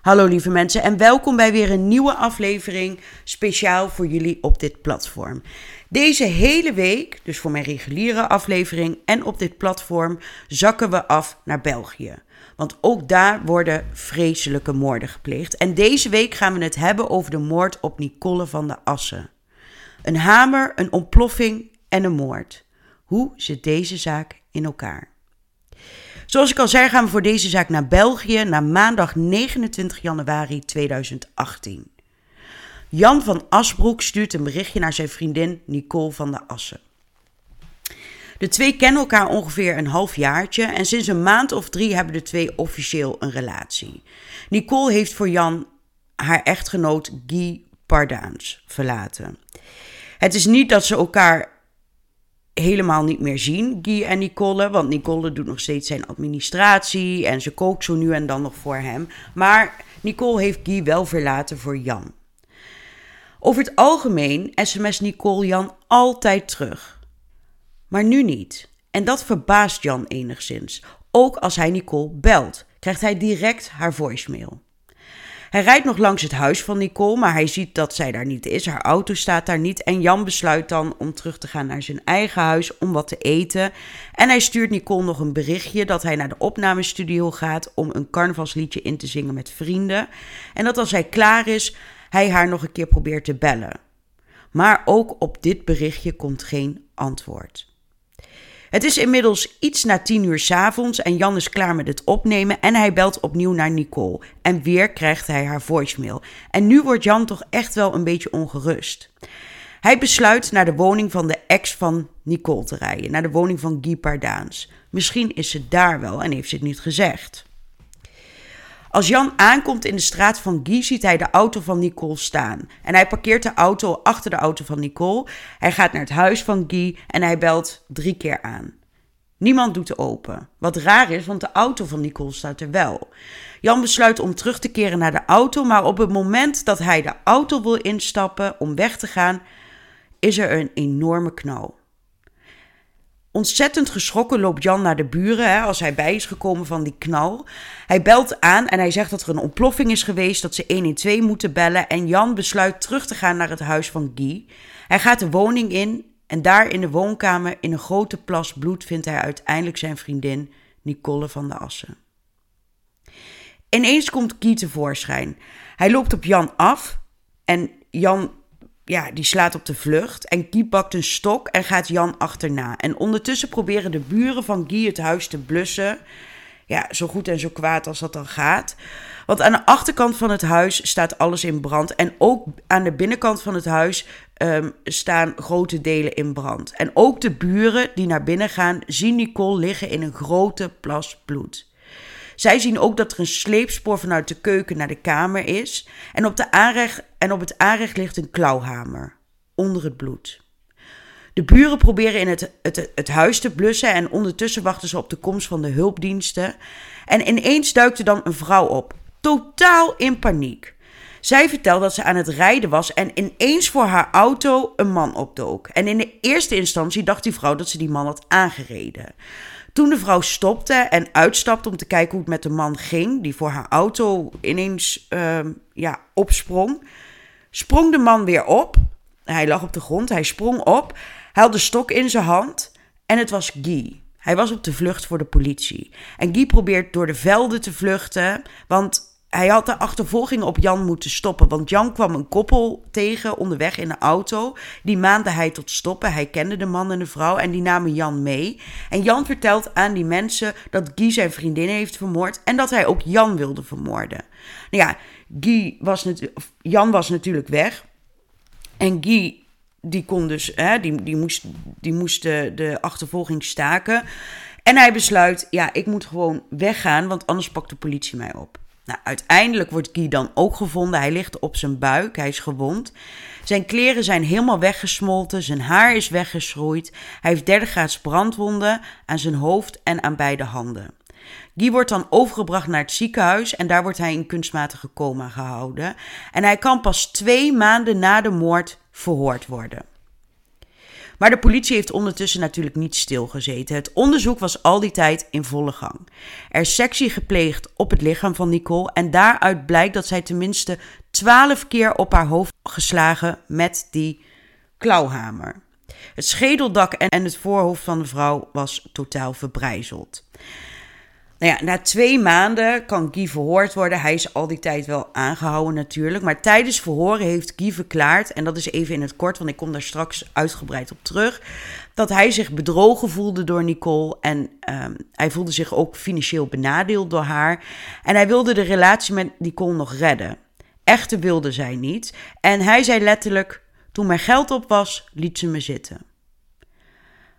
Hallo lieve mensen en welkom bij weer een nieuwe aflevering speciaal voor jullie op dit platform. Deze hele week, dus voor mijn reguliere aflevering en op dit platform, zakken we af naar België. Want ook daar worden vreselijke moorden gepleegd. En deze week gaan we het hebben over de moord op Nicole van de Assen. Een hamer, een ontploffing en een moord. Hoe zit deze zaak in elkaar? Zoals ik al zei, gaan we voor deze zaak naar België, naar maandag 29 januari 2018. Jan van Asbroek stuurt een berichtje naar zijn vriendin Nicole van der Assen. De twee kennen elkaar ongeveer een half jaartje en sinds een maand of drie hebben de twee officieel een relatie. Nicole heeft voor Jan haar echtgenoot Guy Pardaans verlaten. Het is niet dat ze elkaar helemaal niet meer zien, Guy en Nicole. Want Nicole doet nog steeds zijn administratie en ze kookt zo nu en dan nog voor hem. Maar Nicole heeft Guy wel verlaten voor Jan. Over het algemeen sms Nicole Jan altijd terug. Maar nu niet. En dat verbaast Jan enigszins. Ook als hij Nicole belt, krijgt hij direct haar voicemail. Hij rijdt nog langs het huis van Nicole, maar hij ziet dat zij daar niet is. Haar auto staat daar niet. En Jan besluit dan om terug te gaan naar zijn eigen huis om wat te eten. En hij stuurt Nicole nog een berichtje dat hij naar de opnamestudio gaat om een carnavalsliedje in te zingen met vrienden. En dat als hij klaar is, hij haar nog een keer probeert te bellen. Maar ook op dit berichtje komt geen antwoord. Het is inmiddels iets na tien uur s avonds en Jan is klaar met het opnemen en hij belt opnieuw naar Nicole. En weer krijgt hij haar voicemail. En nu wordt Jan toch echt wel een beetje ongerust. Hij besluit naar de woning van de ex van Nicole te rijden, naar de woning van Guy Pardaans. Misschien is ze daar wel en heeft ze het niet gezegd. Als Jan aankomt in de straat van Guy, ziet hij de auto van Nicole staan. En hij parkeert de auto achter de auto van Nicole. Hij gaat naar het huis van Guy en hij belt drie keer aan. Niemand doet open. Wat raar is, want de auto van Nicole staat er wel. Jan besluit om terug te keren naar de auto, maar op het moment dat hij de auto wil instappen om weg te gaan, is er een enorme knal. Ontzettend geschrokken loopt Jan naar de buren hè, als hij bij is gekomen van die knal. Hij belt aan en hij zegt dat er een ontploffing is geweest, dat ze 112 moeten bellen. En Jan besluit terug te gaan naar het huis van Guy. Hij gaat de woning in en daar in de woonkamer in een grote plas bloed vindt hij uiteindelijk zijn vriendin Nicole van de Assen. Ineens komt Guy tevoorschijn. Hij loopt op Jan af en Jan ja, die slaat op de vlucht. En Guy pakt een stok en gaat Jan achterna. En ondertussen proberen de buren van Guy het huis te blussen. Ja, zo goed en zo kwaad als dat dan gaat. Want aan de achterkant van het huis staat alles in brand. En ook aan de binnenkant van het huis um, staan grote delen in brand. En ook de buren die naar binnen gaan, zien Nicole liggen in een grote plas bloed. Zij zien ook dat er een sleepspoor vanuit de keuken naar de kamer is. En op, de aanrecht, en op het aanrecht ligt een klauwhamer. Onder het bloed. De buren proberen in het, het, het huis te blussen en ondertussen wachten ze op de komst van de hulpdiensten. En ineens duikt er dan een vrouw op, totaal in paniek. Zij vertelt dat ze aan het rijden was en ineens voor haar auto een man opdook. En in de eerste instantie dacht die vrouw dat ze die man had aangereden. Toen de vrouw stopte en uitstapte om te kijken hoe het met de man ging, die voor haar auto ineens uh, ja, opsprong, sprong de man weer op. Hij lag op de grond, hij sprong op, haalde stok in zijn hand en het was Guy. Hij was op de vlucht voor de politie. En Guy probeert door de velden te vluchten, want hij had de achtervolging op Jan moeten stoppen. Want Jan kwam een koppel tegen onderweg in een auto. Die maande hij tot stoppen. Hij kende de man en de vrouw en die namen Jan mee. En Jan vertelt aan die mensen dat Guy zijn vriendin heeft vermoord. En dat hij ook Jan wilde vermoorden. Nou ja, Guy was Jan was natuurlijk weg. En Guy die kon dus, hè, die, die moest, die moest de, de achtervolging staken. En hij besluit, ja, ik moet gewoon weggaan, want anders pakt de politie mij op. Nou, uiteindelijk wordt Guy dan ook gevonden. Hij ligt op zijn buik, hij is gewond. Zijn kleren zijn helemaal weggesmolten, zijn haar is weggeschroeid. Hij heeft derde graads brandwonden aan zijn hoofd en aan beide handen. Guy wordt dan overgebracht naar het ziekenhuis en daar wordt hij in kunstmatige coma gehouden. En hij kan pas twee maanden na de moord verhoord worden. Maar de politie heeft ondertussen natuurlijk niet stilgezeten. Het onderzoek was al die tijd in volle gang. Er is sectie gepleegd op het lichaam van Nicole en daaruit blijkt dat zij tenminste twaalf keer op haar hoofd geslagen met die klauwhamer. Het schedeldak en het voorhoofd van de vrouw was totaal verbrijzeld. Nou ja, na twee maanden kan Guy verhoord worden. Hij is al die tijd wel aangehouden natuurlijk. Maar tijdens verhoren heeft Guy verklaard, en dat is even in het kort, want ik kom daar straks uitgebreid op terug, dat hij zich bedrogen voelde door Nicole. En um, hij voelde zich ook financieel benadeeld door haar. En hij wilde de relatie met Nicole nog redden. Echte wilde zij niet. En hij zei letterlijk: Toen mijn geld op was, liet ze me zitten.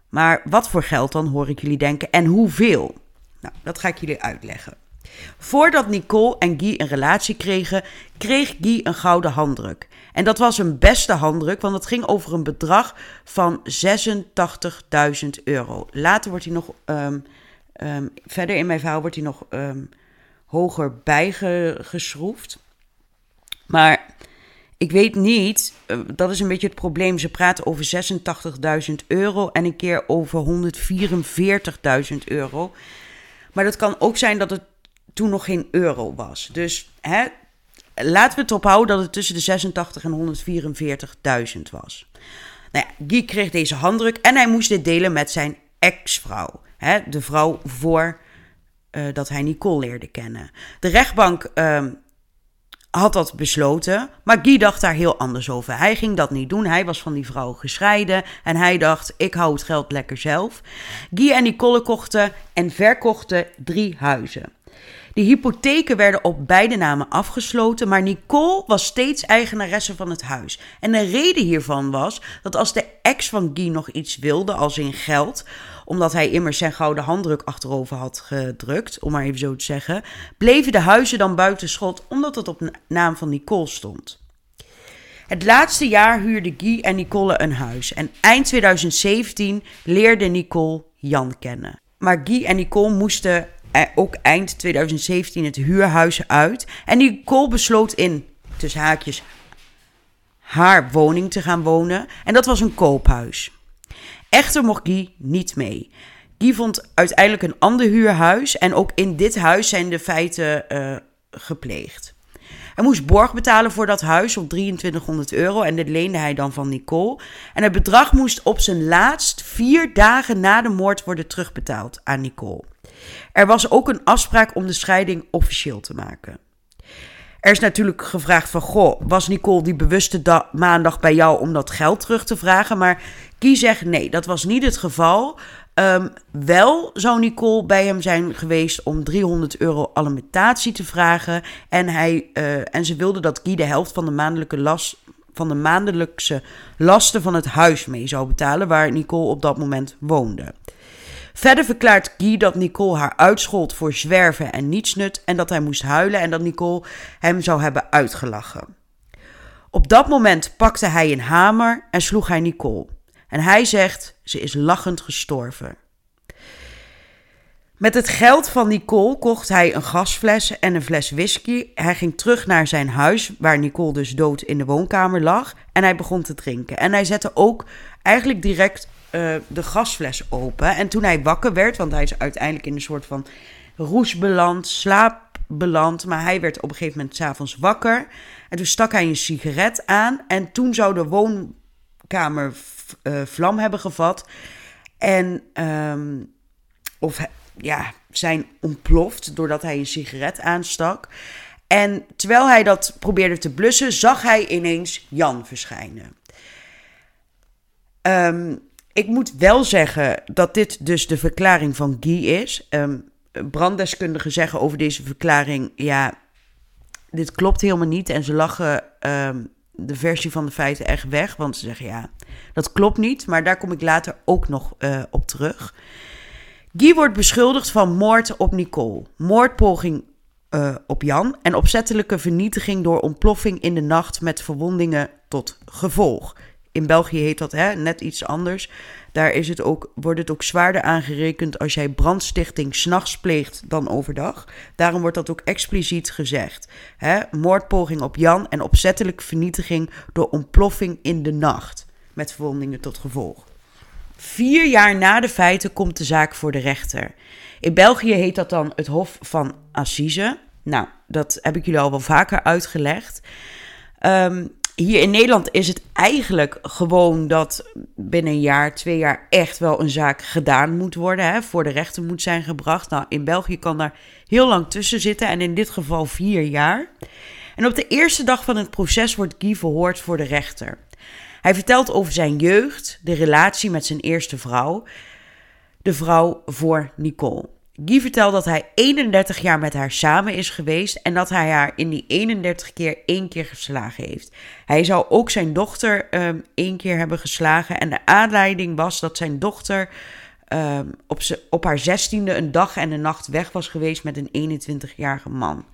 Maar wat voor geld dan, hoor ik jullie denken, en hoeveel? Nou, dat ga ik jullie uitleggen. Voordat Nicole en Guy een relatie kregen, kreeg Guy een gouden handdruk. En dat was een beste handdruk, want het ging over een bedrag van 86.000 euro. Later wordt hij nog, um, um, verder in mijn verhaal wordt hij nog um, hoger bijgeschroefd. Maar ik weet niet, uh, dat is een beetje het probleem. Ze praten over 86.000 euro en een keer over 144.000 euro. Maar dat kan ook zijn dat het toen nog geen euro was. Dus hè, laten we het ophouden dat het tussen de 86 en 144.000 was. Nou ja, Guy kreeg deze handdruk en hij moest dit delen met zijn ex-vrouw. De vrouw voor uh, dat hij Nicole leerde kennen. De rechtbank uh, had dat besloten, maar Guy dacht daar heel anders over. Hij ging dat niet doen. Hij was van die vrouw gescheiden en hij dacht: ik hou het geld lekker zelf. Guy en Nicole kochten en verkochten drie huizen. De hypotheken werden op beide namen afgesloten, maar Nicole was steeds eigenaresse van het huis. En de reden hiervan was dat als de ex van Guy nog iets wilde, als in geld, omdat hij immers zijn gouden handdruk achterover had gedrukt, om maar even zo te zeggen, bleven de huizen dan buiten schot, omdat het op naam van Nicole stond. Het laatste jaar huurden Guy en Nicole een huis en eind 2017 leerde Nicole Jan kennen. Maar Guy en Nicole moesten ook eind 2017 het huurhuis uit en Nicole besloot in, tussen haakjes, haar woning te gaan wonen en dat was een koophuis. Echter mocht Guy niet mee. Guy vond uiteindelijk een ander huurhuis en ook in dit huis zijn de feiten uh, gepleegd. Hij moest borg betalen voor dat huis op 2300 euro en dit leende hij dan van Nicole. En het bedrag moest op zijn laatst vier dagen na de moord worden terugbetaald aan Nicole. Er was ook een afspraak om de scheiding officieel te maken. Er is natuurlijk gevraagd van, goh, was Nicole die bewuste maandag bij jou om dat geld terug te vragen? Maar Kie zegt nee, dat was niet het geval. Um, wel zou Nicole bij hem zijn geweest om 300 euro alimentatie te vragen. En, hij, uh, en ze wilde dat Guy de helft van de maandelijke van de maandelijkse lasten van het huis mee zou betalen waar Nicole op dat moment woonde. Verder verklaart Guy dat Nicole haar uitschold voor zwerven en nietsnut en dat hij moest huilen en dat Nicole hem zou hebben uitgelachen. Op dat moment pakte hij een hamer en sloeg hij Nicole. En hij zegt, ze is lachend gestorven. Met het geld van Nicole kocht hij een gasfles en een fles whisky. Hij ging terug naar zijn huis, waar Nicole dus dood in de woonkamer lag. En hij begon te drinken. En hij zette ook eigenlijk direct uh, de gasfles open. En toen hij wakker werd, want hij is uiteindelijk in een soort van roes beland, slaap beland. Maar hij werd op een gegeven moment s'avonds wakker. En toen stak hij een sigaret aan. En toen zou de woonkamer uh, vlam hebben gevat. En, um, of ja, zijn ontploft doordat hij een sigaret aanstak. En terwijl hij dat probeerde te blussen, zag hij ineens Jan verschijnen. Um, ik moet wel zeggen dat dit dus de verklaring van Guy is. Um, branddeskundigen zeggen over deze verklaring: ja, dit klopt helemaal niet. En ze lachen um, de versie van de feiten echt weg. Want ze zeggen ja, dat klopt niet. Maar daar kom ik later ook nog uh, op terug. Guy wordt beschuldigd van moord op Nicole, moordpoging uh, op Jan en opzettelijke vernietiging door ontploffing in de nacht met verwondingen tot gevolg. In België heet dat hè, net iets anders. Daar is het ook, wordt het ook zwaarder aangerekend als jij brandstichting s'nachts pleegt dan overdag. Daarom wordt dat ook expliciet gezegd. Hè? Moordpoging op Jan en opzettelijke vernietiging door ontploffing in de nacht. Met verwondingen tot gevolg. Vier jaar na de feiten komt de zaak voor de rechter. In België heet dat dan het Hof van Assise. Nou, dat heb ik jullie al wel vaker uitgelegd. Um, hier in Nederland is het eigenlijk gewoon dat binnen een jaar, twee jaar echt wel een zaak gedaan moet worden. Hè, voor de rechter moet zijn gebracht. Nou, in België kan daar heel lang tussen zitten en in dit geval vier jaar. En op de eerste dag van het proces wordt Guy verhoord voor de rechter. Hij vertelt over zijn jeugd, de relatie met zijn eerste vrouw, de vrouw voor Nicole. Guy vertelt dat hij 31 jaar met haar samen is geweest en dat hij haar in die 31 keer één keer geslagen heeft. Hij zou ook zijn dochter um, één keer hebben geslagen en de aanleiding was dat zijn dochter um, op, op haar zestiende een dag en een nacht weg was geweest met een 21-jarige man.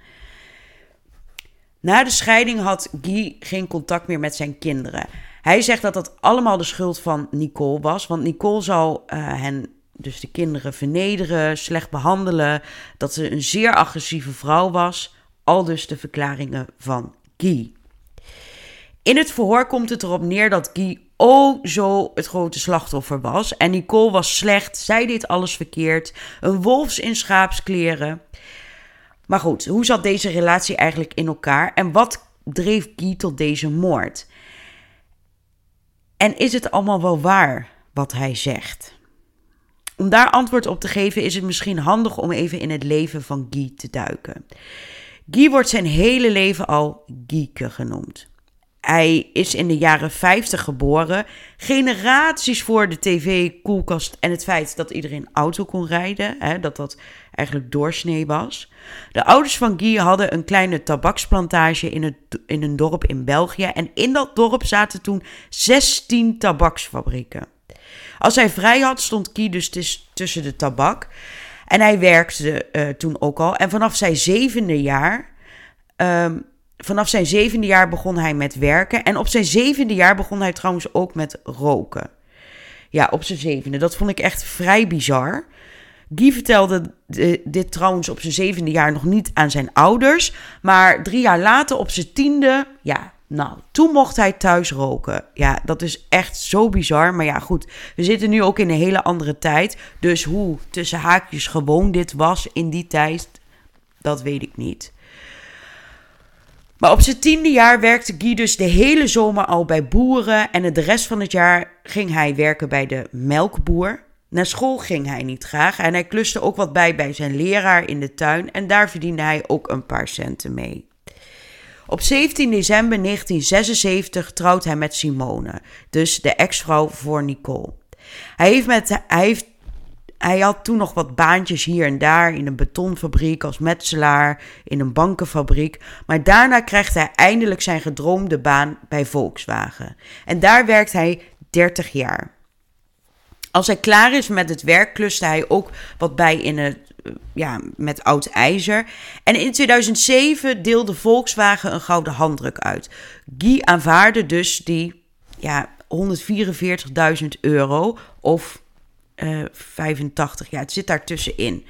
Na de scheiding had Guy geen contact meer met zijn kinderen. Hij zegt dat dat allemaal de schuld van Nicole was, want Nicole zou uh, hen dus de kinderen vernederen, slecht behandelen, dat ze een zeer agressieve vrouw was, al dus de verklaringen van Guy. In het verhoor komt het erop neer dat Guy oh zo het grote slachtoffer was en Nicole was slecht, zij deed alles verkeerd, een wolfs in schaapskleren. Maar goed, hoe zat deze relatie eigenlijk in elkaar en wat dreef Guy tot deze moord? En is het allemaal wel waar wat hij zegt? Om daar antwoord op te geven is het misschien handig om even in het leven van Guy te duiken. Guy wordt zijn hele leven al Gieke genoemd. Hij is in de jaren 50 geboren, generaties voor de tv, koelkast en het feit dat iedereen auto kon rijden, hè, dat dat eigenlijk doorsnee was. De ouders van Guy hadden een kleine tabaksplantage in, het, in een dorp in België en in dat dorp zaten toen 16 tabaksfabrieken. Als hij vrij had, stond Guy dus tussen de tabak. En hij werkte uh, toen ook al. En vanaf zijn zevende jaar. Um, vanaf zijn zevende jaar begon hij met werken. En op zijn zevende jaar begon hij trouwens ook met roken. Ja, op zijn zevende. Dat vond ik echt vrij bizar. Guy vertelde dit trouwens op zijn zevende jaar nog niet aan zijn ouders. Maar drie jaar later, op zijn tiende, ja, nou, toen mocht hij thuis roken. Ja, dat is echt zo bizar. Maar ja, goed. We zitten nu ook in een hele andere tijd. Dus hoe tussen haakjes gewoon dit was in die tijd, dat weet ik niet. Maar op zijn tiende jaar werkte Guy dus de hele zomer al bij boeren. En de rest van het jaar ging hij werken bij de melkboer. Naar school ging hij niet graag. En hij kluste ook wat bij bij zijn leraar in de tuin. En daar verdiende hij ook een paar centen mee. Op 17 december 1976 trouwt hij met Simone, dus de ex-vrouw voor Nicole. Hij, heeft met, hij, heeft, hij had toen nog wat baantjes hier en daar in een betonfabriek als metselaar, in een bankenfabriek, maar daarna krijgt hij eindelijk zijn gedroomde baan bij Volkswagen. En daar werkt hij 30 jaar. Als hij klaar is met het werk, kluste hij ook wat bij in het ja, met oud ijzer. En in 2007 deelde Volkswagen een gouden handdruk uit. Guy aanvaarde dus die ja, 144.000 euro of uh, eh, 85, ja, het zit daar tussenin.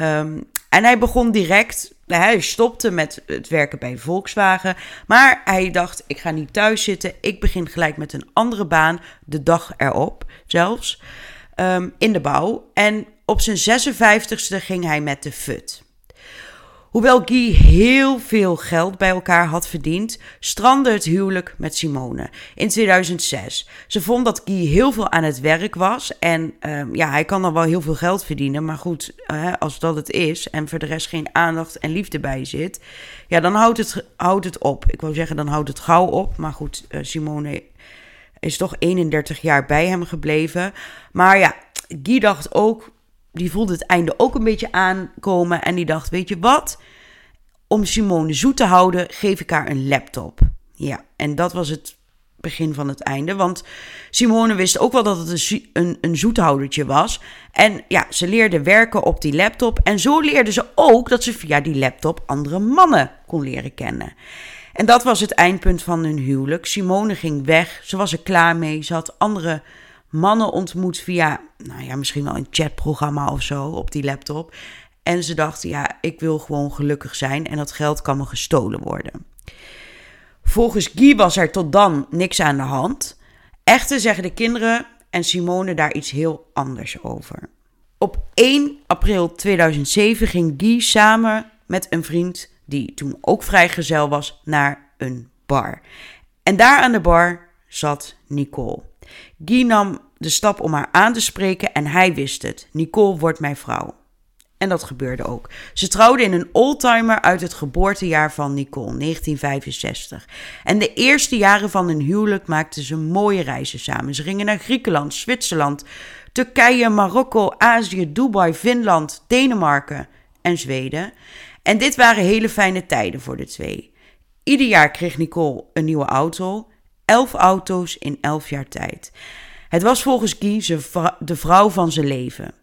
Um, en hij begon direct, hij stopte met het werken bij Volkswagen. Maar hij dacht, ik ga niet thuis zitten. Ik begin gelijk met een andere baan, de dag erop zelfs, um, in de bouw. En op zijn 56ste ging hij met de FUT. Hoewel Guy heel veel geld bij elkaar had verdiend, strandde het huwelijk met Simone in 2006. Ze vond dat Guy heel veel aan het werk was en uh, ja, hij kan dan wel heel veel geld verdienen, maar goed, als dat het is en voor de rest geen aandacht en liefde bij zit, ja, dan houdt het, houdt het op. Ik wou zeggen, dan houdt het gauw op, maar goed, uh, Simone is toch 31 jaar bij hem gebleven. Maar ja, Guy dacht ook, die voelde het einde ook een beetje aankomen. En die dacht: Weet je wat? Om Simone zoet te houden, geef ik haar een laptop. Ja, en dat was het begin van het einde. Want Simone wist ook wel dat het een, een, een zoethoudertje was. En ja, ze leerde werken op die laptop. En zo leerde ze ook dat ze via die laptop andere mannen kon leren kennen. En dat was het eindpunt van hun huwelijk. Simone ging weg. Ze was er klaar mee. Ze had andere mannen ontmoet via, nou ja, misschien wel een chatprogramma of zo op die laptop. En ze dachten, ja, ik wil gewoon gelukkig zijn en dat geld kan me gestolen worden. Volgens Guy was er tot dan niks aan de hand. Echter zeggen de kinderen en Simone daar iets heel anders over. Op 1 april 2007 ging Guy samen met een vriend, die toen ook vrijgezel was, naar een bar. En daar aan de bar zat Nicole. Guy nam de stap om haar aan te spreken en hij wist het. Nicole wordt mijn vrouw. En dat gebeurde ook. Ze trouwde in een oldtimer uit het geboortejaar van Nicole, 1965. En de eerste jaren van hun huwelijk maakten ze mooie reizen samen. Ze gingen naar Griekenland, Zwitserland, Turkije, Marokko, Azië, Dubai, Finland, Denemarken en Zweden. En dit waren hele fijne tijden voor de twee. Ieder jaar kreeg Nicole een nieuwe auto. Elf auto's in elf jaar tijd. Het was volgens Guy de vrouw van zijn leven.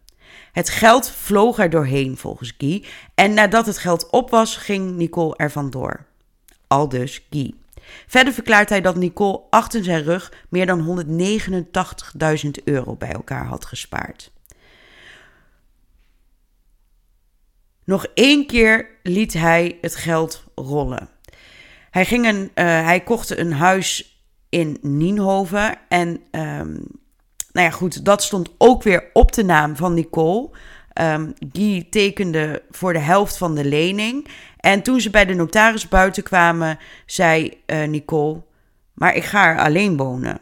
Het geld vloog er doorheen volgens Guy. En nadat het geld op was, ging Nicole er vandoor. Al dus Guy. Verder verklaart hij dat Nicole achter zijn rug meer dan 189.000 euro bij elkaar had gespaard. Nog één keer liet hij het geld rollen. Hij, ging een, uh, hij kocht een huis in Nienhoven en um, nou ja, goed, dat stond ook weer op de naam van Nicole. Guy tekende voor de helft van de lening. En toen ze bij de notaris buiten kwamen, zei uh, Nicole: Maar ik ga er alleen wonen.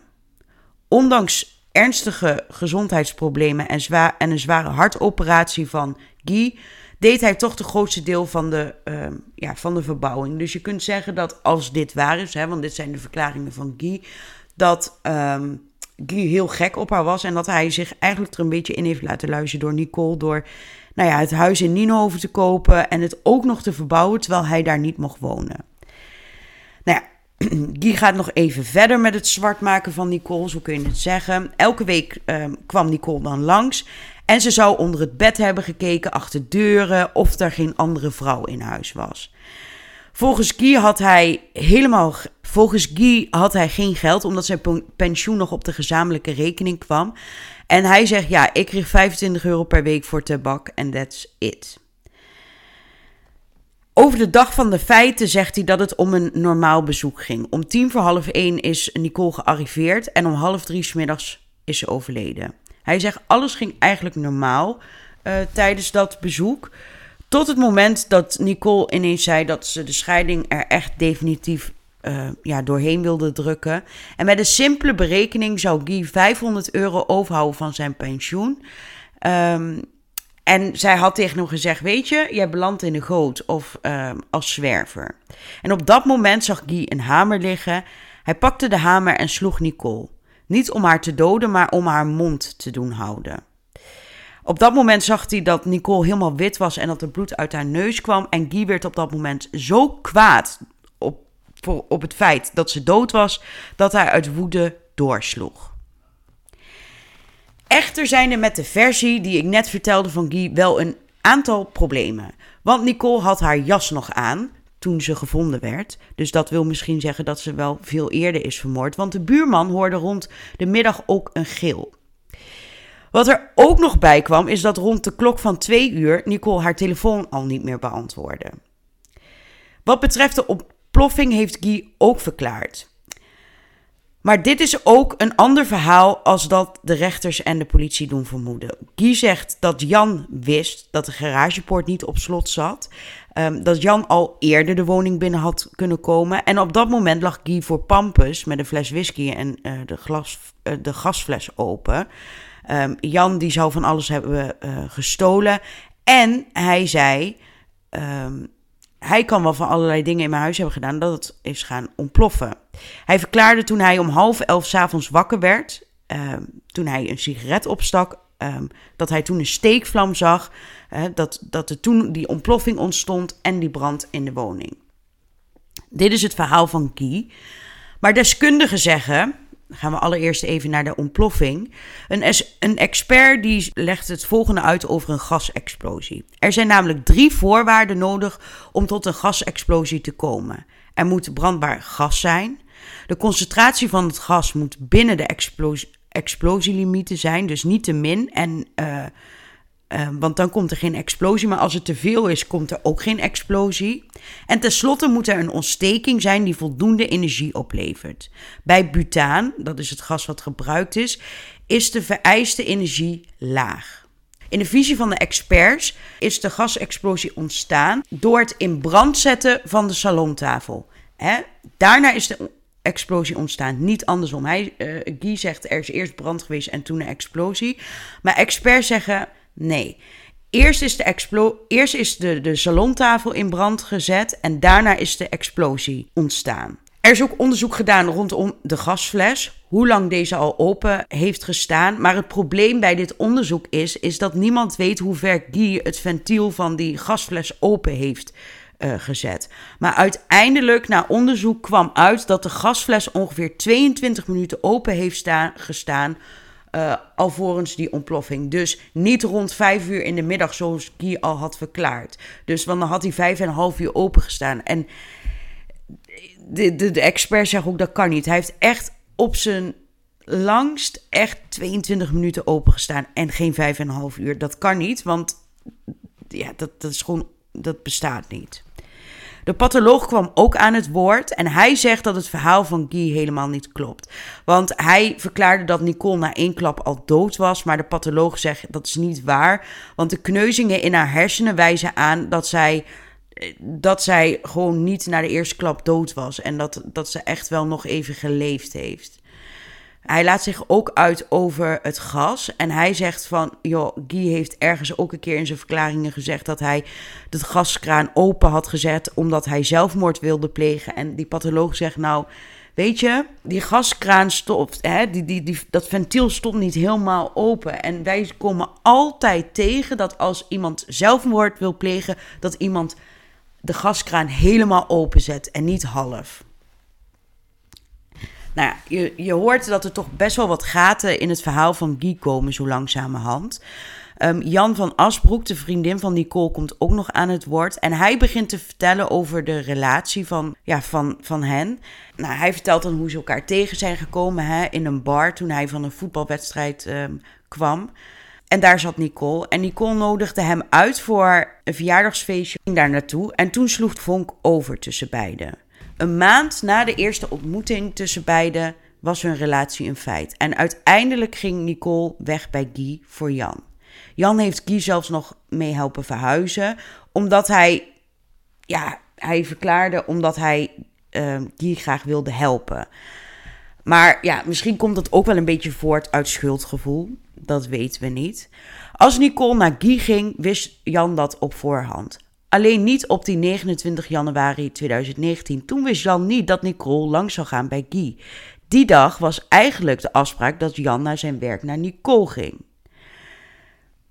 Ondanks ernstige gezondheidsproblemen en, en een zware hartoperatie van Guy, deed hij toch de grootste deel van de, uh, ja, van de verbouwing. Dus je kunt zeggen dat als dit waar is, hè, want dit zijn de verklaringen van Guy, dat. Um, Guy heel gek op haar was. En dat hij zich eigenlijk er een beetje in heeft laten luisteren door Nicole. Door nou ja, het huis in Nienhoven te kopen en het ook nog te verbouwen terwijl hij daar niet mocht wonen. Nou ja, Guy gaat nog even verder met het zwart maken van Nicole, zo kun je het zeggen. Elke week ehm, kwam Nicole dan langs en ze zou onder het bed hebben gekeken, achter deuren, of er geen andere vrouw in huis was. Volgens Guy had hij helemaal. Volgens Guy had hij geen geld, omdat zijn pensioen nog op de gezamenlijke rekening kwam. En hij zegt: Ja, ik kreeg 25 euro per week voor tabak en that's it. Over de dag van de feiten zegt hij dat het om een normaal bezoek ging. Om tien voor half één is Nicole gearriveerd en om half drie smiddags is ze overleden. Hij zegt alles ging eigenlijk normaal uh, tijdens dat bezoek. Tot het moment dat Nicole ineens zei dat ze de scheiding er echt definitief uh, ja, doorheen wilde drukken. En met een simpele berekening zou Guy 500 euro overhouden van zijn pensioen. Um, en zij had tegen hem gezegd: Weet je, jij belandt in de goot of uh, als zwerver. En op dat moment zag Guy een hamer liggen. Hij pakte de hamer en sloeg Nicole. Niet om haar te doden, maar om haar mond te doen houden. Op dat moment zag hij dat Nicole helemaal wit was en dat er bloed uit haar neus kwam. En Guy werd op dat moment zo kwaad op, voor, op het feit dat ze dood was, dat hij uit woede doorsloeg. Echter zijn er met de versie die ik net vertelde van Guy wel een aantal problemen. Want Nicole had haar jas nog aan toen ze gevonden werd. Dus dat wil misschien zeggen dat ze wel veel eerder is vermoord. Want de buurman hoorde rond de middag ook een gil. Wat er ook nog bij kwam, is dat rond de klok van twee uur Nicole haar telefoon al niet meer beantwoordde. Wat betreft de ontploffing heeft Guy ook verklaard. Maar dit is ook een ander verhaal als dat de rechters en de politie doen vermoeden. Guy zegt dat Jan wist dat de garagepoort niet op slot zat. Um, dat Jan al eerder de woning binnen had kunnen komen. En op dat moment lag Guy voor Pampus met een fles whisky en uh, de, glas, uh, de gasfles open. Um, Jan die zou van alles hebben uh, gestolen. En hij zei, um, hij kan wel van allerlei dingen in mijn huis hebben gedaan dat het is gaan ontploffen. Hij verklaarde toen hij om half elf s'avonds wakker werd, toen hij een sigaret opstak, dat hij toen een steekvlam zag, dat, dat er toen die ontploffing ontstond en die brand in de woning. Dit is het verhaal van Guy. Maar deskundigen zeggen gaan we allereerst even naar de ontploffing. Een, een expert die legt het volgende uit over een gasexplosie. Er zijn namelijk drie voorwaarden nodig om tot een gasexplosie te komen. Er moet brandbaar gas zijn. De concentratie van het gas moet binnen de explosie, explosielimieten zijn, dus niet te min. En uh, Ehm, want dan komt er geen explosie. Maar als het te veel is, komt er ook geen explosie. En tenslotte moet er een ontsteking zijn die voldoende energie oplevert. Bij butaan, dat is het gas wat gebruikt is, is de vereiste energie laag. In de visie van de experts is de gasexplosie ontstaan door het in brand zetten van de salontafel. Daarna is de explosie ontstaan. Niet andersom. Hij, uh, Guy zegt er is eerst brand geweest en toen een explosie. Maar experts zeggen nee. Eerst is, de, explo eerst is de, de salontafel in brand gezet en daarna is de explosie ontstaan. Er is ook onderzoek gedaan rondom de gasfles, hoe lang deze al open heeft gestaan. Maar het probleem bij dit onderzoek is, is dat niemand weet hoe ver Guy het ventiel van die gasfles open heeft uh, gezet. Maar uiteindelijk, na onderzoek, kwam uit dat de gasfles ongeveer 22 minuten open heeft staan, gestaan. Uh, alvorens die ontploffing. Dus niet rond 5 uur in de middag, zoals Guy al had verklaard. Dus want dan had hij vijf en een half uur open gestaan. En de, de, de expert zegt ook dat kan niet. Hij heeft echt op zijn langst echt 22 minuten open gestaan en geen 5,5 uur. Dat kan niet, want ja, dat, dat is gewoon, dat bestaat niet. De patholoog kwam ook aan het woord en hij zegt dat het verhaal van Guy helemaal niet klopt. Want hij verklaarde dat Nicole na één klap al dood was, maar de patholoog zegt dat is niet waar. Want de kneuzingen in haar hersenen wijzen aan dat zij dat zij gewoon niet na de eerste klap dood was. En dat, dat ze echt wel nog even geleefd heeft. Hij laat zich ook uit over het gas. En hij zegt van, joh, Guy heeft ergens ook een keer in zijn verklaringen gezegd dat hij de gaskraan open had gezet omdat hij zelfmoord wilde plegen. En die patholoog zegt nou, weet je, die gaskraan stopt, hè, die, die, die, dat ventiel stond niet helemaal open. En wij komen altijd tegen dat als iemand zelfmoord wil plegen, dat iemand de gaskraan helemaal openzet en niet half. Nou je, je hoort dat er toch best wel wat gaten in het verhaal van Guy komen, zo langzamerhand. Um, Jan van Asbroek, de vriendin van Nicole, komt ook nog aan het woord. En hij begint te vertellen over de relatie van, ja, van, van hen. Nou, hij vertelt dan hoe ze elkaar tegen zijn gekomen hè, in een bar toen hij van een voetbalwedstrijd um, kwam. En daar zat Nicole. En Nicole nodigde hem uit voor een verjaardagsfeestje. Ging daar naartoe. En toen sloeg Vonk over tussen beiden. Een maand na de eerste ontmoeting tussen beiden was hun relatie een feit. En uiteindelijk ging Nicole weg bij Guy voor Jan. Jan heeft Guy zelfs nog mee helpen verhuizen. Omdat hij, ja, hij verklaarde omdat hij uh, Guy graag wilde helpen. Maar ja, misschien komt dat ook wel een beetje voort uit schuldgevoel. Dat weten we niet. Als Nicole naar Guy ging, wist Jan dat op voorhand. Alleen niet op die 29 januari 2019. Toen wist Jan niet dat Nicole lang zou gaan bij Guy. Die dag was eigenlijk de afspraak dat Jan naar zijn werk naar Nicole ging.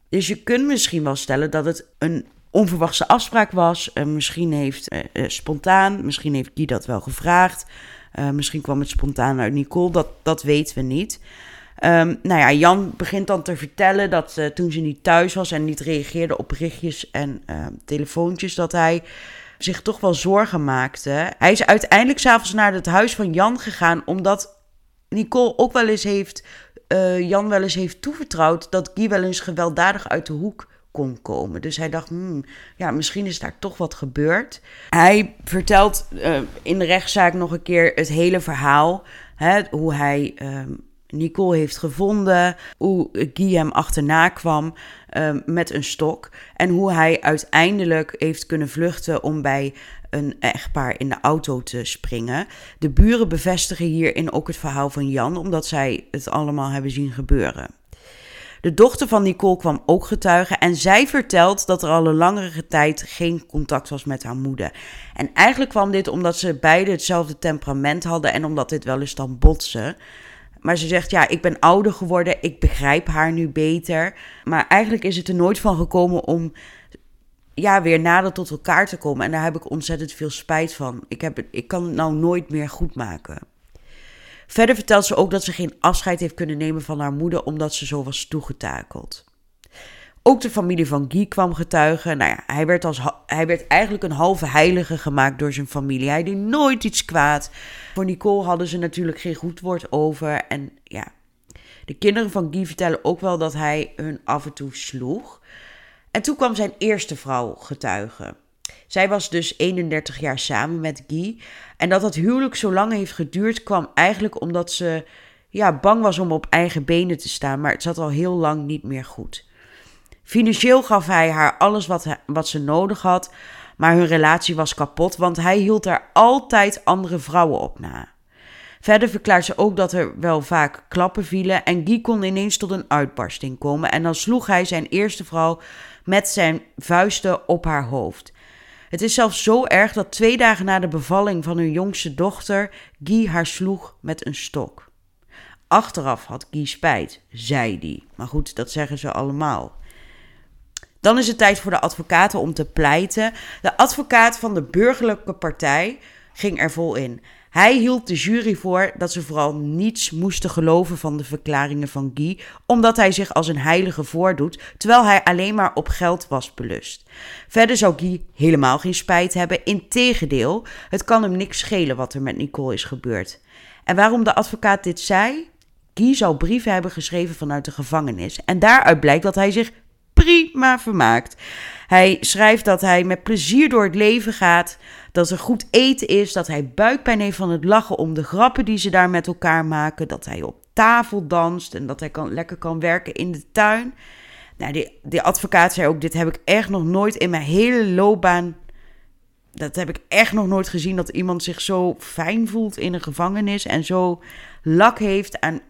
Dus je kunt misschien wel stellen dat het een onverwachte afspraak was. Uh, misschien heeft uh, spontaan, misschien heeft Guy dat wel gevraagd. misschien kwam het spontaan uit Nicole, dat, dat weten we niet. Um, nou ja, Jan begint dan te vertellen dat uh, toen ze niet thuis was en niet reageerde op berichtjes en uh, telefoontjes, dat hij zich toch wel zorgen maakte. Hij is uiteindelijk s'avonds naar het huis van Jan gegaan, omdat Nicole ook wel eens heeft, uh, Jan wel eens heeft toevertrouwd dat Guy wel eens gewelddadig uit de hoek kon komen. Dus hij dacht, hmm, ja, misschien is daar toch wat gebeurd. Hij vertelt in de rechtszaak nog een keer het hele verhaal. Hè, hoe hij ehm, Nicole heeft gevonden, hoe Guy hem achterna kwam um, met een stok en hoe hij uiteindelijk heeft kunnen vluchten om bij een echtpaar in de auto te springen. De buren bevestigen hierin ook het verhaal van Jan, omdat zij het allemaal hebben zien gebeuren. De dochter van Nicole kwam ook getuigen en zij vertelt dat er al een langere tijd geen contact was met haar moeder. En eigenlijk kwam dit omdat ze beide hetzelfde temperament hadden en omdat dit wel eens dan botsen. Maar ze zegt, ja, ik ben ouder geworden, ik begrijp haar nu beter. Maar eigenlijk is het er nooit van gekomen om ja, weer nader tot elkaar te komen. En daar heb ik ontzettend veel spijt van. Ik, heb ik kan het nou nooit meer goed maken. Verder vertelt ze ook dat ze geen afscheid heeft kunnen nemen van haar moeder omdat ze zo was toegetakeld. Ook de familie van Guy kwam getuigen. Nou ja, hij werd, als, hij werd eigenlijk een halve heilige gemaakt door zijn familie. Hij deed nooit iets kwaad. Voor Nicole hadden ze natuurlijk geen goed woord over. En ja, de kinderen van Guy vertellen ook wel dat hij hun af en toe sloeg. En toen kwam zijn eerste vrouw getuigen. Zij was dus 31 jaar samen met Guy. En dat dat huwelijk zo lang heeft geduurd kwam eigenlijk omdat ze ja, bang was om op eigen benen te staan. Maar het zat al heel lang niet meer goed. Financieel gaf hij haar alles wat, wat ze nodig had. Maar hun relatie was kapot, want hij hield daar altijd andere vrouwen op na. Verder verklaart ze ook dat er wel vaak klappen vielen en Guy kon ineens tot een uitbarsting komen en dan sloeg hij zijn eerste vrouw met zijn vuisten op haar hoofd. Het is zelfs zo erg dat twee dagen na de bevalling van hun jongste dochter Guy haar sloeg met een stok. Achteraf had Guy spijt, zei hij. Maar goed, dat zeggen ze allemaal. Dan is het tijd voor de advocaten om te pleiten. De advocaat van de burgerlijke partij ging er vol in. Hij hield de jury voor dat ze vooral niets moesten geloven van de verklaringen van Guy, omdat hij zich als een heilige voordoet, terwijl hij alleen maar op geld was belust. Verder zou Guy helemaal geen spijt hebben, integendeel, het kan hem niks schelen wat er met Nicole is gebeurd. En waarom de advocaat dit zei? Guy zou brieven hebben geschreven vanuit de gevangenis en daaruit blijkt dat hij zich prima vermaakt. Hij schrijft dat hij met plezier door het leven gaat, dat er goed eten is, dat hij buikpijn heeft van het lachen om de grappen die ze daar met elkaar maken, dat hij op tafel danst en dat hij kan, lekker kan werken in de tuin. Nou, die, advocaat zei ook: Dit heb ik echt nog nooit in mijn hele loopbaan. Dat heb ik echt nog nooit gezien dat iemand zich zo fijn voelt in een gevangenis en zo lak heeft aan,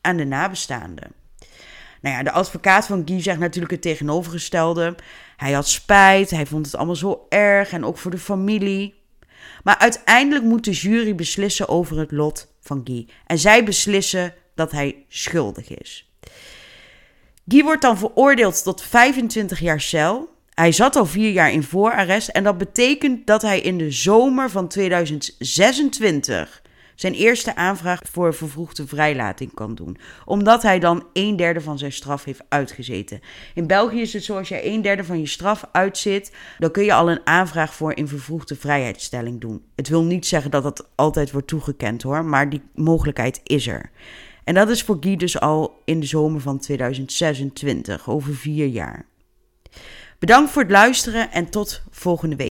aan de nabestaanden. Nou ja, de advocaat van Guy zegt natuurlijk het tegenovergestelde. Hij had spijt, hij vond het allemaal zo erg en ook voor de familie. Maar uiteindelijk moet de jury beslissen over het lot van Guy. En zij beslissen dat hij schuldig is. Guy wordt dan veroordeeld tot 25 jaar cel. Hij zat al vier jaar in voorarrest en dat betekent dat hij in de zomer van 2026 zijn eerste aanvraag voor vervroegde vrijlating kan doen. Omdat hij dan een derde van zijn straf heeft uitgezeten. In België is het zo, als jij een derde van je straf uitzit, dan kun je al een aanvraag voor in vervroegde vrijheidsstelling doen. Het wil niet zeggen dat dat altijd wordt toegekend hoor, maar die mogelijkheid is er. En dat is voor Guy dus al in de zomer van 2026, over vier jaar. Bedankt voor het luisteren en tot volgende week.